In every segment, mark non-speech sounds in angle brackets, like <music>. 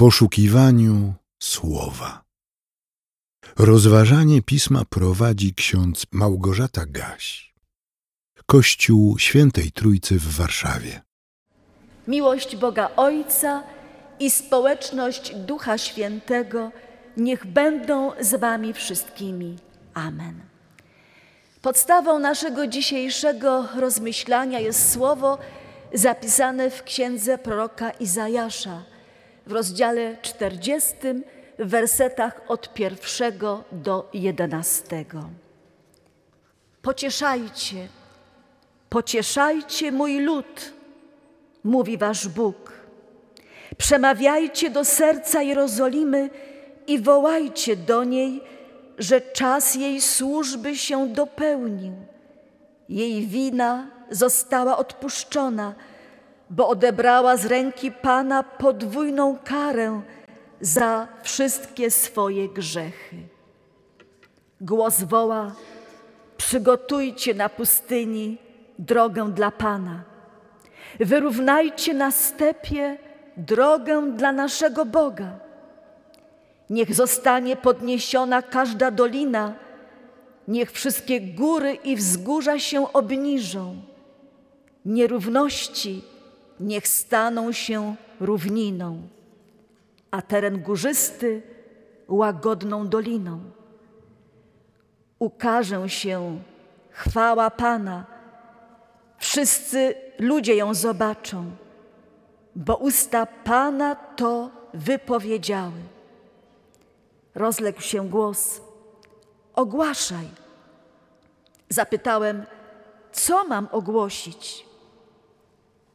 poszukiwaniu słowa. Rozważanie pisma prowadzi ksiądz Małgorzata Gaś. Kościół Świętej Trójcy w Warszawie. Miłość Boga Ojca i społeczność Ducha Świętego niech będą z Wami wszystkimi. Amen. Podstawą naszego dzisiejszego rozmyślania jest słowo zapisane w księdze proroka Izajasza w rozdziale 40, w wersetach od pierwszego do jedenastego. Pocieszajcie, pocieszajcie mój lud, mówi wasz Bóg. Przemawiajcie do serca Jerozolimy i wołajcie do niej, że czas jej służby się dopełnił. Jej wina została odpuszczona, bo odebrała z ręki Pana podwójną karę za wszystkie swoje grzechy. Głos woła: Przygotujcie na pustyni drogę dla Pana. Wyrównajcie na stepie drogę dla naszego Boga. Niech zostanie podniesiona każda dolina, niech wszystkie góry i wzgórza się obniżą. Nierówności niech staną się równiną, a teren górzysty łagodną doliną. Ukaże się chwała Pana, wszyscy ludzie ją zobaczą, bo usta Pana to wypowiedziały. Rozległ się głos: Ogłaszaj. Zapytałem, co mam ogłosić?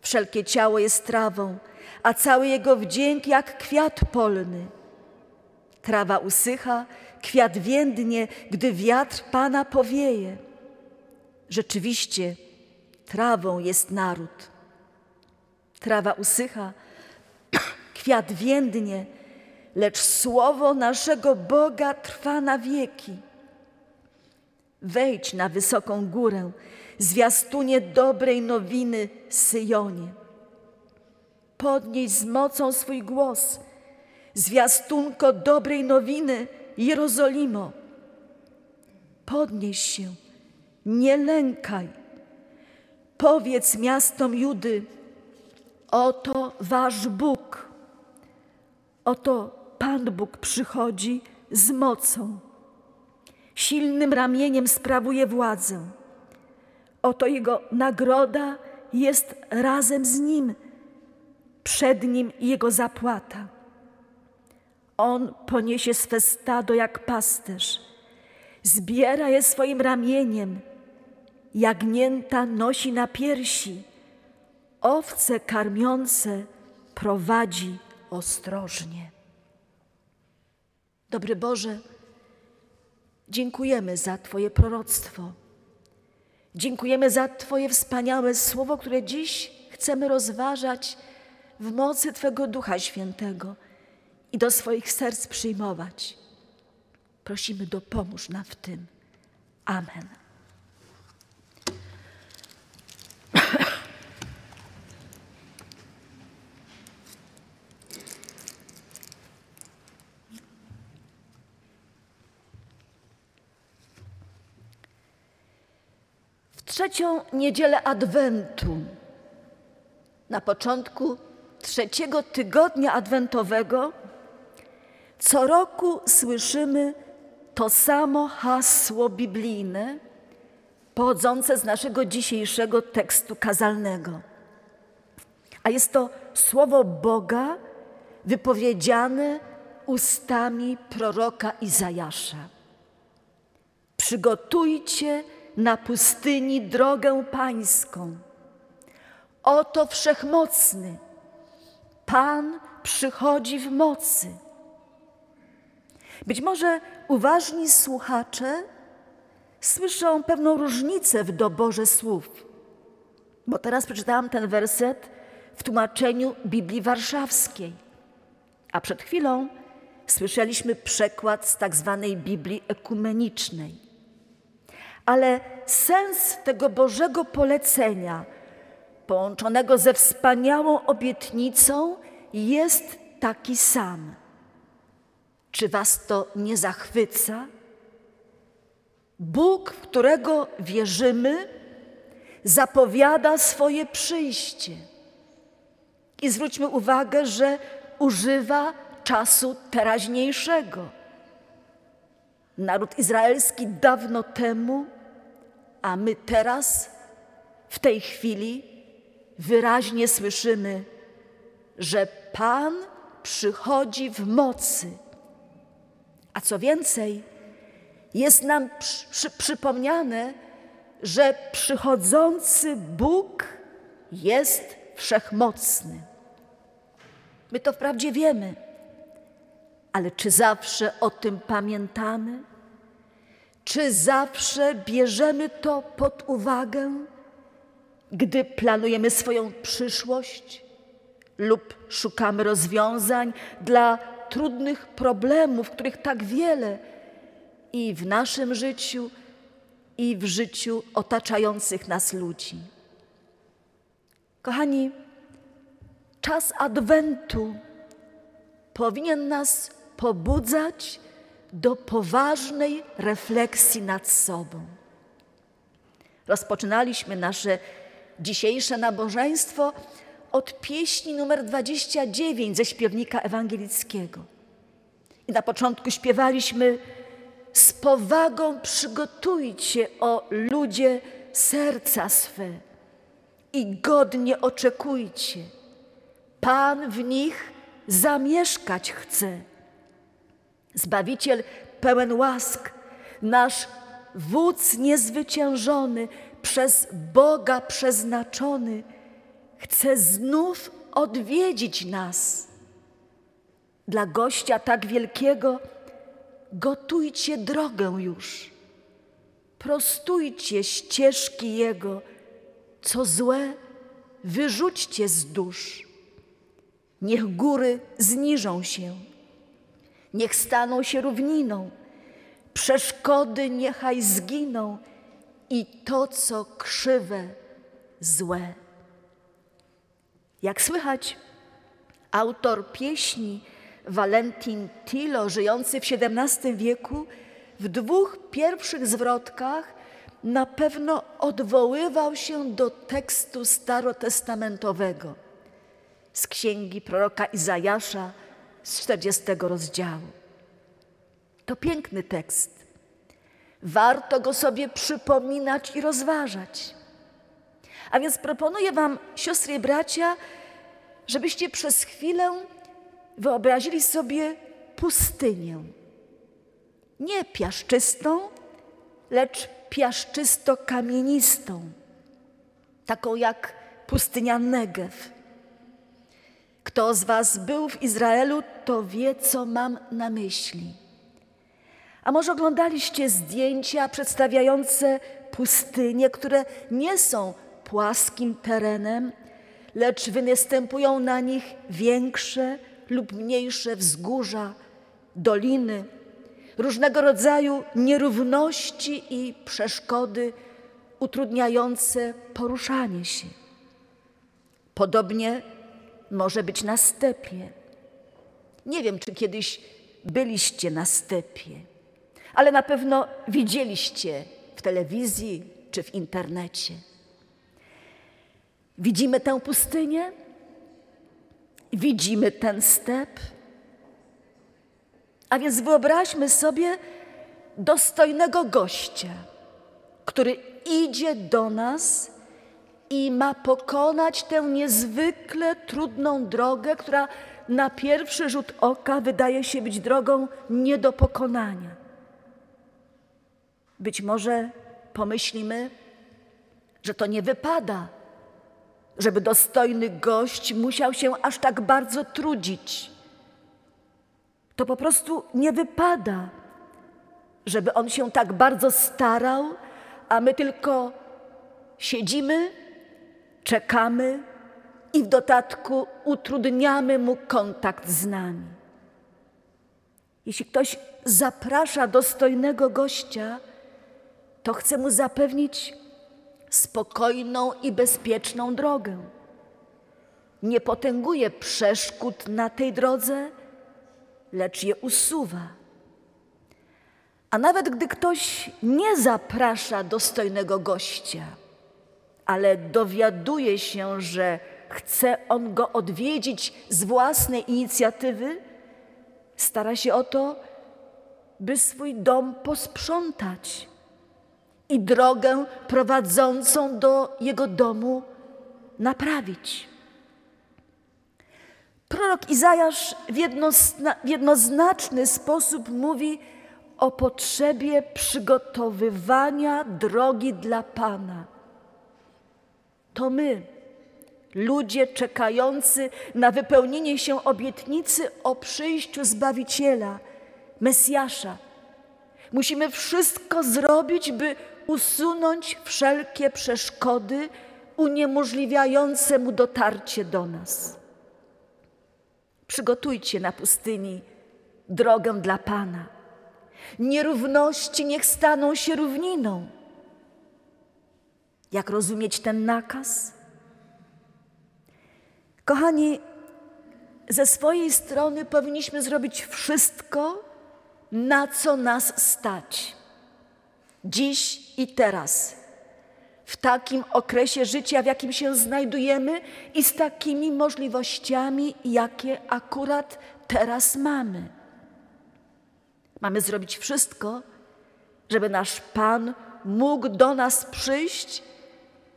Wszelkie ciało jest trawą, a cały jego wdzięk jak kwiat polny. Trawa usycha, kwiat więdnie, gdy wiatr Pana powieje. Rzeczywiście, trawą jest naród. Trawa usycha, <clears throat> kwiat więdnie, lecz słowo naszego Boga trwa na wieki. Wejdź na wysoką górę, zwiastunie dobrej nowiny Syjonie. Podnieś z mocą swój głos, zwiastunko dobrej nowiny Jerozolimo. Podnieś się, nie lękaj. Powiedz miastom Judy, oto wasz Bóg. Oto Pan Bóg przychodzi z mocą. Silnym ramieniem sprawuje władzę. Oto Jego nagroda jest razem z Nim, przed Nim Jego zapłata. On poniesie swe stado jak pasterz, zbiera je swoim ramieniem, jagnięta nosi na piersi, owce karmiące prowadzi ostrożnie. Dobry Boże, dziękujemy za Twoje proroctwo. Dziękujemy za Twoje wspaniałe słowo, które dziś chcemy rozważać w mocy Twego Ducha Świętego i do swoich serc przyjmować. Prosimy, dopomóż nam w tym. Amen. Trzecią niedzielę Adwentu, na początku trzeciego tygodnia adwentowego, co roku słyszymy to samo hasło biblijne pochodzące z naszego dzisiejszego tekstu kazalnego. A jest to słowo Boga wypowiedziane ustami proroka Izajasza. Przygotujcie na pustyni drogę pańską. Oto wszechmocny, Pan przychodzi w mocy. Być może uważni słuchacze słyszą pewną różnicę w doborze słów, bo teraz przeczytałam ten werset w tłumaczeniu Biblii Warszawskiej, a przed chwilą słyszeliśmy przekład z tak zwanej Biblii ekumenicznej. Ale sens tego Bożego polecenia, połączonego ze wspaniałą obietnicą, jest taki sam. Czy was to nie zachwyca? Bóg, w którego wierzymy, zapowiada swoje przyjście. I zwróćmy uwagę, że używa czasu teraźniejszego. Naród izraelski dawno temu, a my teraz, w tej chwili, wyraźnie słyszymy, że Pan przychodzi w mocy. A co więcej, jest nam przy, przy, przypomniane, że przychodzący Bóg jest wszechmocny. My to wprawdzie wiemy, ale czy zawsze o tym pamiętamy? Czy zawsze bierzemy to pod uwagę, gdy planujemy swoją przyszłość lub szukamy rozwiązań dla trudnych problemów, których tak wiele i w naszym życiu, i w życiu otaczających nas ludzi? Kochani, czas Adwentu powinien nas pobudzać do poważnej refleksji nad sobą. Rozpoczynaliśmy nasze dzisiejsze nabożeństwo od pieśni numer 29 ze śpiewnika ewangelickiego. I na początku śpiewaliśmy z powagą przygotujcie o ludzie serca swe i godnie oczekujcie. Pan w nich zamieszkać chce. Zbawiciel pełen łask, nasz wódz niezwyciężony, przez Boga przeznaczony, chce znów odwiedzić nas. Dla gościa tak wielkiego gotujcie drogę już, prostujcie ścieżki Jego, co złe wyrzućcie z dusz. Niech góry zniżą się, niech staną się równiną, przeszkody niechaj zginą i to, co krzywe, złe. Jak słychać, autor pieśni Valentin Tilo, żyjący w XVII wieku, w dwóch pierwszych zwrotkach na pewno odwoływał się do tekstu starotestamentowego z księgi proroka Izajasza z 40 rozdziału. To piękny tekst. Warto go sobie przypominać i rozważać. A więc proponuję Wam, siostry i bracia, żebyście przez chwilę wyobrazili sobie pustynię. Nie piaszczystą, lecz piaszczysto-kamienistą, taką jak pustynia Negev. Kto z Was był w Izraelu, to wie, co mam na myśli. A może oglądaliście zdjęcia przedstawiające pustynie, które nie są płaskim terenem, lecz występują na nich większe lub mniejsze wzgórza, doliny, różnego rodzaju nierówności i przeszkody utrudniające poruszanie się. Podobnie może być na stepie. Nie wiem, czy kiedyś byliście na stepie, ale na pewno widzieliście w telewizji czy w internecie. Widzimy tę pustynię, widzimy ten step. A więc wyobraźmy sobie dostojnego gościa, który idzie do nas i ma pokonać tę niezwykle trudną drogę, która na pierwszy rzut oka wydaje się być drogą nie do pokonania. Być może pomyślimy, że to nie wypada, żeby dostojny gość musiał się aż tak bardzo trudzić. To po prostu nie wypada, żeby on się tak bardzo starał, a my tylko siedzimy czekamy i w dodatku utrudniamy mu kontakt z nami. Jeśli ktoś zaprasza dostojnego gościa, to chce mu zapewnić spokojną i bezpieczną drogę. nie potęguje przeszkód na tej drodze, lecz je usuwa. A nawet gdy ktoś nie zaprasza dostojnego gościa, ale dowiaduje się, że chce on go odwiedzić z własnej inicjatywy, stara się o to, by swój dom posprzątać i drogę prowadzącą do jego domu naprawić. Prorok Izajasz w, w jednoznaczny sposób mówi o potrzebie przygotowywania drogi dla Pana. To my, ludzie czekający na wypełnienie się obietnicy o przyjściu Zbawiciela, Mesjasza, musimy wszystko zrobić, by usunąć wszelkie przeszkody uniemożliwiające mu dotarcie do nas. Przygotujcie na pustyni drogę dla Pana. Nierówności niech staną się równiną. Jak rozumieć ten nakaz? Kochani, ze swojej strony powinniśmy zrobić wszystko, na co nas stać. Dziś i teraz, w takim okresie życia, w jakim się znajdujemy i z takimi możliwościami, jakie akurat teraz mamy. Mamy zrobić wszystko, żeby nasz Pan mógł do nas przyjść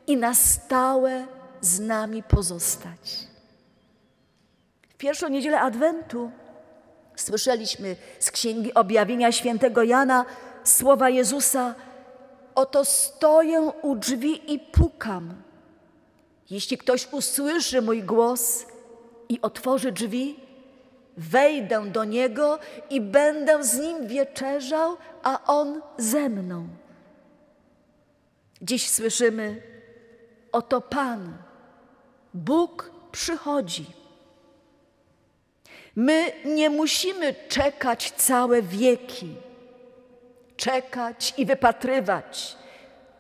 i na stałe z nami pozostać. W pierwszą niedzielę Adwentu słyszeliśmy z Księgi Objawienia Świętego Jana słowa Jezusa: Oto stoję u drzwi i pukam. Jeśli ktoś usłyszy mój głos i otworzy drzwi, wejdę do niego i będę z nim wieczerzał, a on ze mną. Dziś słyszymy: Oto Pan, Bóg przychodzi. My nie musimy czekać całe wieki, czekać i wypatrywać,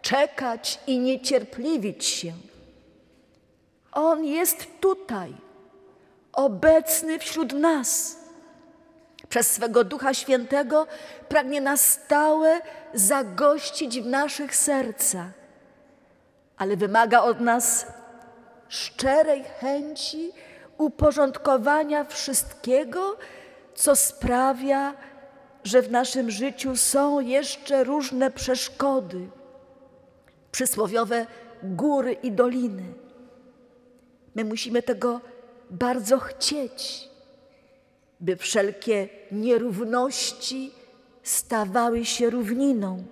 czekać i niecierpliwić się. On jest tutaj, obecny wśród nas. Przez swego Ducha Świętego pragnie na stałe zagościć w naszych sercach, ale wymaga od nas szczerej chęci uporządkowania wszystkiego, co sprawia, że w naszym życiu są jeszcze różne przeszkody, przysłowiowe góry i doliny. My musimy tego bardzo chcieć, by wszelkie nierówności stawały się równiną,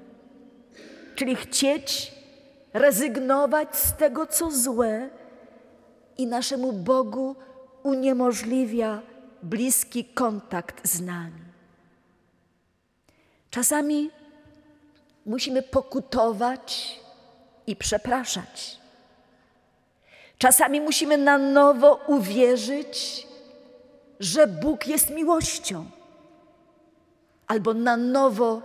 czyli chcieć rezygnować z tego, co złe i naszemu Bogu uniemożliwia bliski kontakt z nami. Czasami musimy pokutować i przepraszać. Czasami musimy na nowo uwierzyć, że Bóg jest miłością, albo na nowo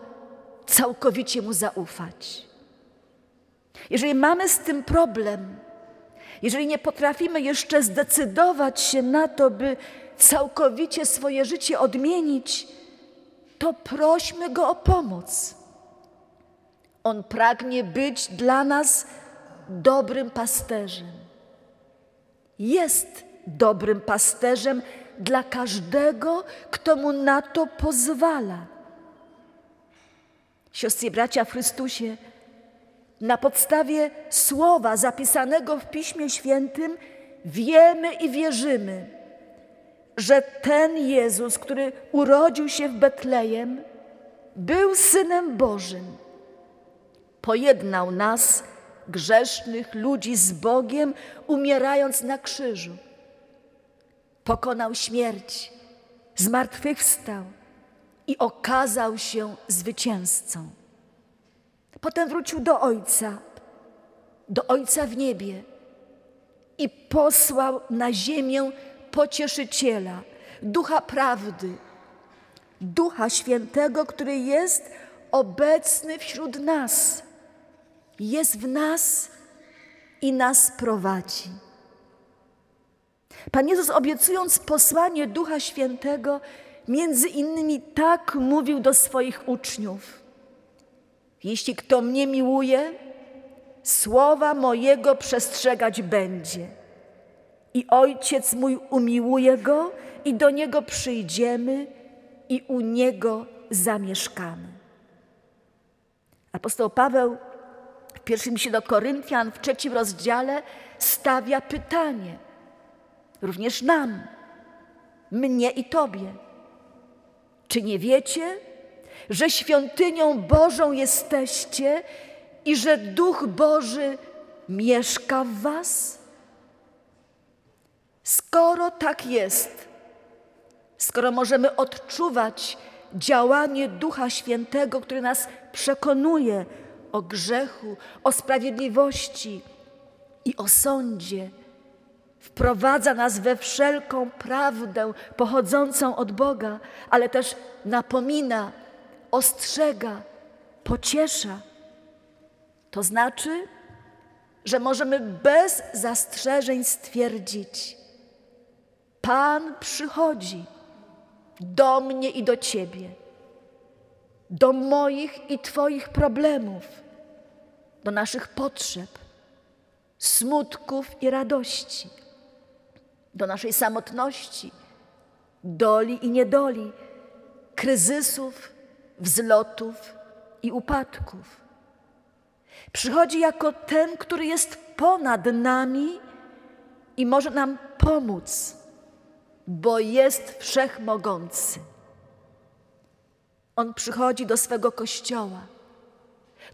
całkowicie Mu zaufać. Jeżeli mamy z tym problem, jeżeli nie potrafimy jeszcze zdecydować się na to, by całkowicie swoje życie odmienić, to prośmy Go o pomoc. On pragnie być dla nas dobrym pasterzem. Jest dobrym pasterzem dla każdego, kto mu na to pozwala. Siostry bracia w Chrystusie, na podstawie słowa zapisanego w Piśmie Świętym wiemy i wierzymy, że ten Jezus, który urodził się w Betlejem, był Synem Bożym. Pojednał nas, grzesznych ludzi, z Bogiem, umierając na krzyżu. Pokonał śmierć, zmartwychwstał i okazał się zwycięzcą. Potem wrócił do Ojca, do Ojca w niebie i posłał na ziemię pocieszyciela, ducha prawdy, ducha świętego, który jest obecny wśród nas, jest w nas i nas prowadzi. Pan Jezus obiecując posłanie Ducha Świętego, między innymi tak mówił do swoich uczniów: Jeśli kto mnie miłuje, słowa mojego przestrzegać będzie. I ojciec mój umiłuje go, i do niego przyjdziemy, i u niego zamieszkamy. Apostoł Paweł w pierwszym liście do Koryntian, w trzecim rozdziale, stawia pytanie, również nam, mnie i Tobie. Czy nie wiecie, że świątynią Bożą jesteście i że Duch Boży mieszka w Was? Skoro tak jest, skoro możemy odczuwać działanie Ducha Świętego, który nas przekonuje o grzechu, o sprawiedliwości i o sądzie, wprowadza nas we wszelką prawdę pochodzącą od Boga, ale też napomina, ostrzega, pociesza. To znaczy, że możemy bez zastrzeżeń stwierdzić: Pan przychodzi do mnie i do Ciebie, do moich i Twoich problemów, do naszych potrzeb, smutków i radości, do naszej samotności, doli i niedoli, kryzysów, wzlotów i upadków. Przychodzi jako ten, który jest ponad nami i może nam pomóc, bo jest wszechmogący. On przychodzi do swego kościoła,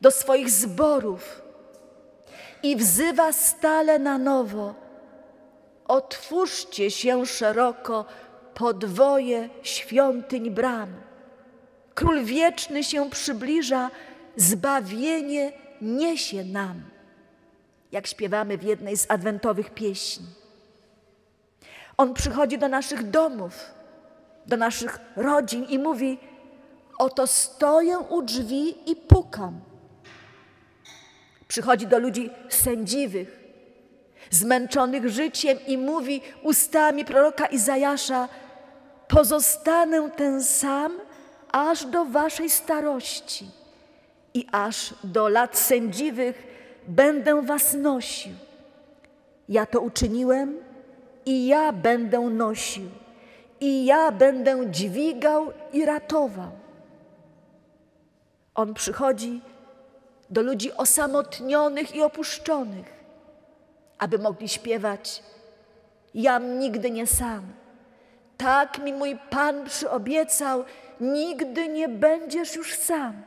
do swoich zborów i wzywa stale na nowo: Otwórzcie się szeroko podwoje świątyń bram. Król wieczny się przybliża, zbawienie niesie nam, jak śpiewamy w jednej z adwentowych pieśni. On przychodzi do naszych domów, do naszych rodzin i mówi: Oto stoję u drzwi i pukam. Przychodzi do ludzi sędziwych, zmęczonych życiem i mówi ustami proroka Izajasza: Pozostanę ten sam aż do waszej starości i aż do lat sędziwych będę was nosił. Ja to uczyniłem i ja będę nosił, i ja będę dźwigał i ratował. On przychodzi do ludzi osamotnionych i opuszczonych, aby mogli śpiewać: Jam nigdy nie sam. Tak mi mój Pan przyobiecał, nigdy nie będziesz już sam.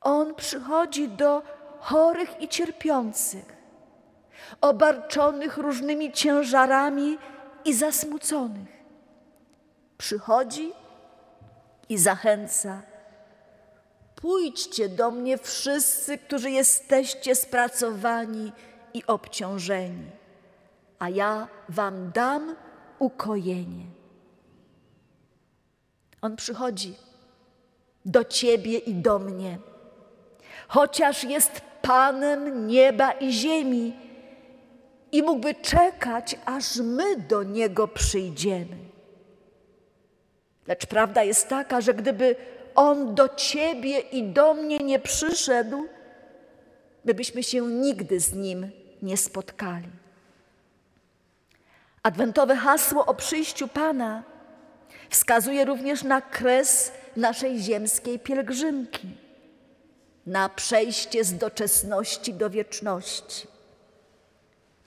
On przychodzi do chorych i cierpiących, obarczonych różnymi ciężarami i zasmuconych. Przychodzi i zachęca Pójdźcie do mnie wszyscy, którzy jesteście spracowani i obciążeni, a ja wam dam ukojenie. On przychodzi do ciebie i do mnie, chociaż jest Panem nieba i ziemi i mógłby czekać, aż my do Niego przyjdziemy. Lecz prawda jest taka, że gdyby on do ciebie i do mnie nie przyszedł, my byśmy się nigdy z Nim nie spotkali. Adwentowe hasło o przyjściu Pana wskazuje również na kres naszej ziemskiej pielgrzymki, na przejście z doczesności do wieczności.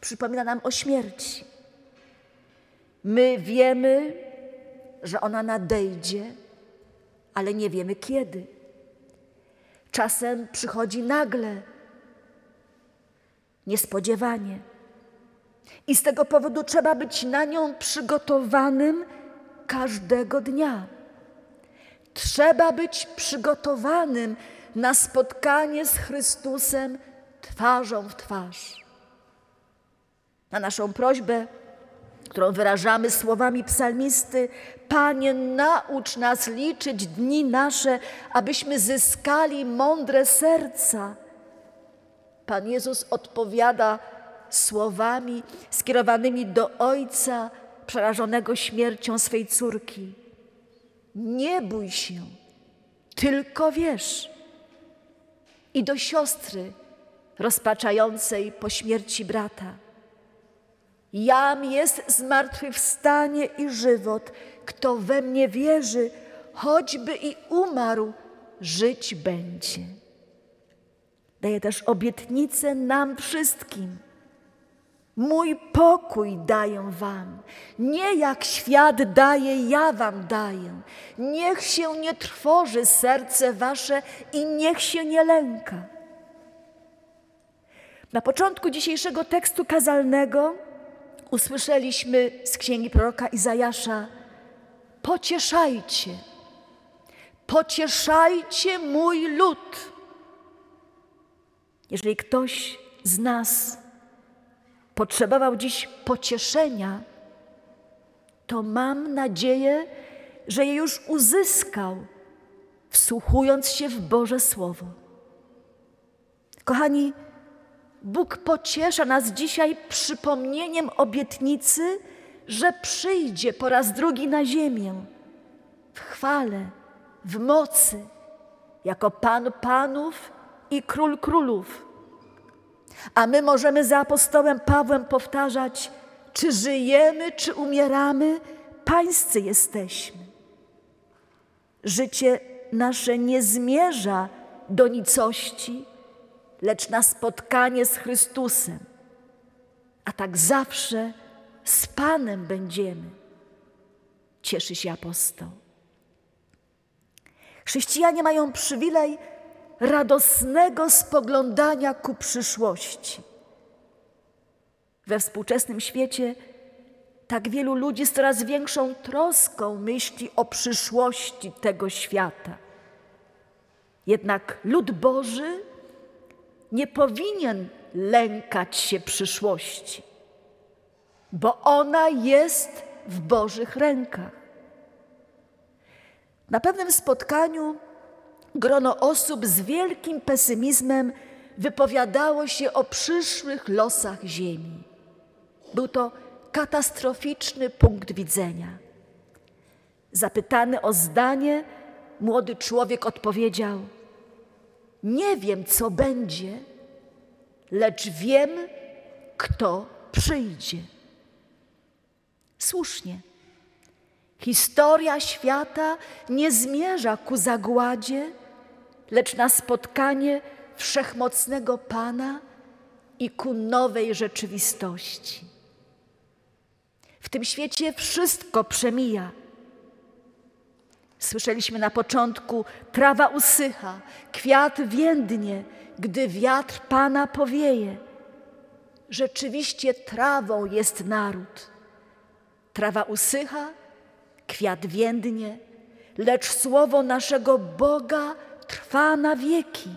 Przypomina nam o śmierci. My wiemy, że ona nadejdzie, ale nie wiemy kiedy. Czasem przychodzi nagle, niespodziewanie. I z tego powodu trzeba być na nią przygotowanym każdego dnia. Trzeba być przygotowanym na spotkanie z Chrystusem twarzą w twarz. Na naszą prośbę którą wyrażamy słowami psalmisty: Panie, naucz nas liczyć dni nasze, abyśmy zyskali mądre serca. Pan Jezus odpowiada słowami skierowanymi do ojca przerażonego śmiercią swej córki. Nie bój się, tylko wiesz. I do siostry rozpaczającej po śmierci brata. Jam jest zmartwychwstanie i żywot. Kto we mnie wierzy, choćby i umarł, żyć będzie. Daje też obietnicę nam wszystkim. Mój pokój daję wam, nie jak świat daje, ja wam daję. Niech się nie trwoży serce wasze i niech się nie lęka. Na początku dzisiejszego tekstu kazalnego usłyszeliśmy z księgi proroka Izajasza: Pocieszajcie, pocieszajcie mój lud. Jeżeli ktoś z nas potrzebował dziś pocieszenia, to mam nadzieję, że je już uzyskał, wsłuchując się w Boże Słowo. Kochani, Bóg pociesza nas dzisiaj przypomnieniem obietnicy, że przyjdzie po raz drugi na ziemię w chwale, w mocy, jako Pan Panów i Król Królów. A my możemy za apostołem Pawłem powtarzać: czy żyjemy, czy umieramy, pańscy jesteśmy. Życie nasze nie zmierza do nicości, lecz na spotkanie z Chrystusem. A tak zawsze z Panem będziemy. Cieszy się apostoł. Chrześcijanie mają przywilej radosnego spoglądania ku przyszłości. We współczesnym świecie tak wielu ludzi z coraz większą troską myśli o przyszłości tego świata. Jednak lud Boży nie powinien lękać się przyszłości, bo ona jest w Bożych rękach. Na pewnym spotkaniu grono osób z wielkim pesymizmem wypowiadało się o przyszłych losach Ziemi. Był to katastroficzny punkt widzenia. Zapytany o zdanie, młody człowiek odpowiedział: Nie wiem, co będzie, lecz wiem, kto przyjdzie. Słusznie. Historia świata nie zmierza ku zagładzie, lecz na spotkanie wszechmocnego Pana i ku nowej rzeczywistości. W tym świecie wszystko przemija. Słyszeliśmy na początku: trawa usycha, kwiat więdnie, gdy wiatr Pana powieje. Rzeczywiście trawą jest naród. Trawa usycha, kwiat więdnie, lecz słowo naszego Boga trwa na wieki.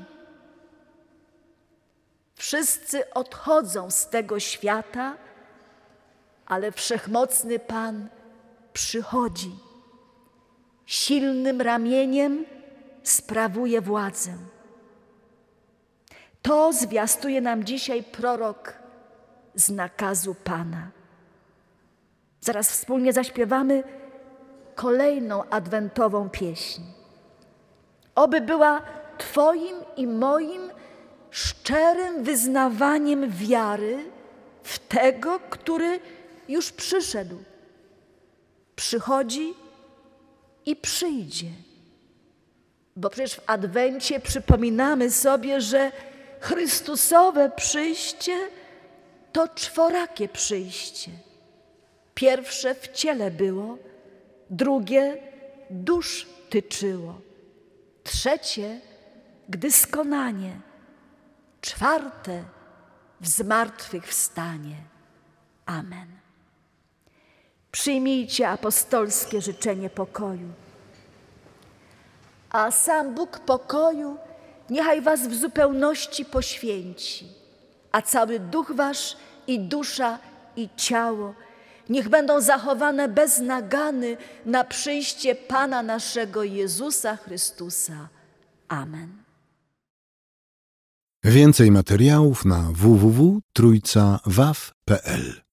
Wszyscy odchodzą z tego świata, ale wszechmocny Pan przychodzi. Silnym ramieniem sprawuje władzę. To zwiastuje nam dzisiaj prorok z nakazu Pana. Zaraz wspólnie zaśpiewamy kolejną adwentową pieśń. Oby była Twoim i moim szczerym wyznawaniem wiary w tego, który już przyszedł. Przychodzi i przyjdzie. Bo przecież w Adwencie przypominamy sobie, że Chrystusowe przyjście to czworakie przyjście. Pierwsze w ciele było, drugie dusz tyczyło, trzecie gdy skonanie, czwarte w zmartwychwstanie. Amen. Przyjmijcie apostolskie życzenie pokoju. A sam Bóg pokoju niechaj was w zupełności poświęci, a cały duch wasz i dusza i ciało niech będą zachowane bez nagany na przyjście Pana naszego Jezusa Chrystusa. Amen. Więcej materiałów na www.trójcawaw.pl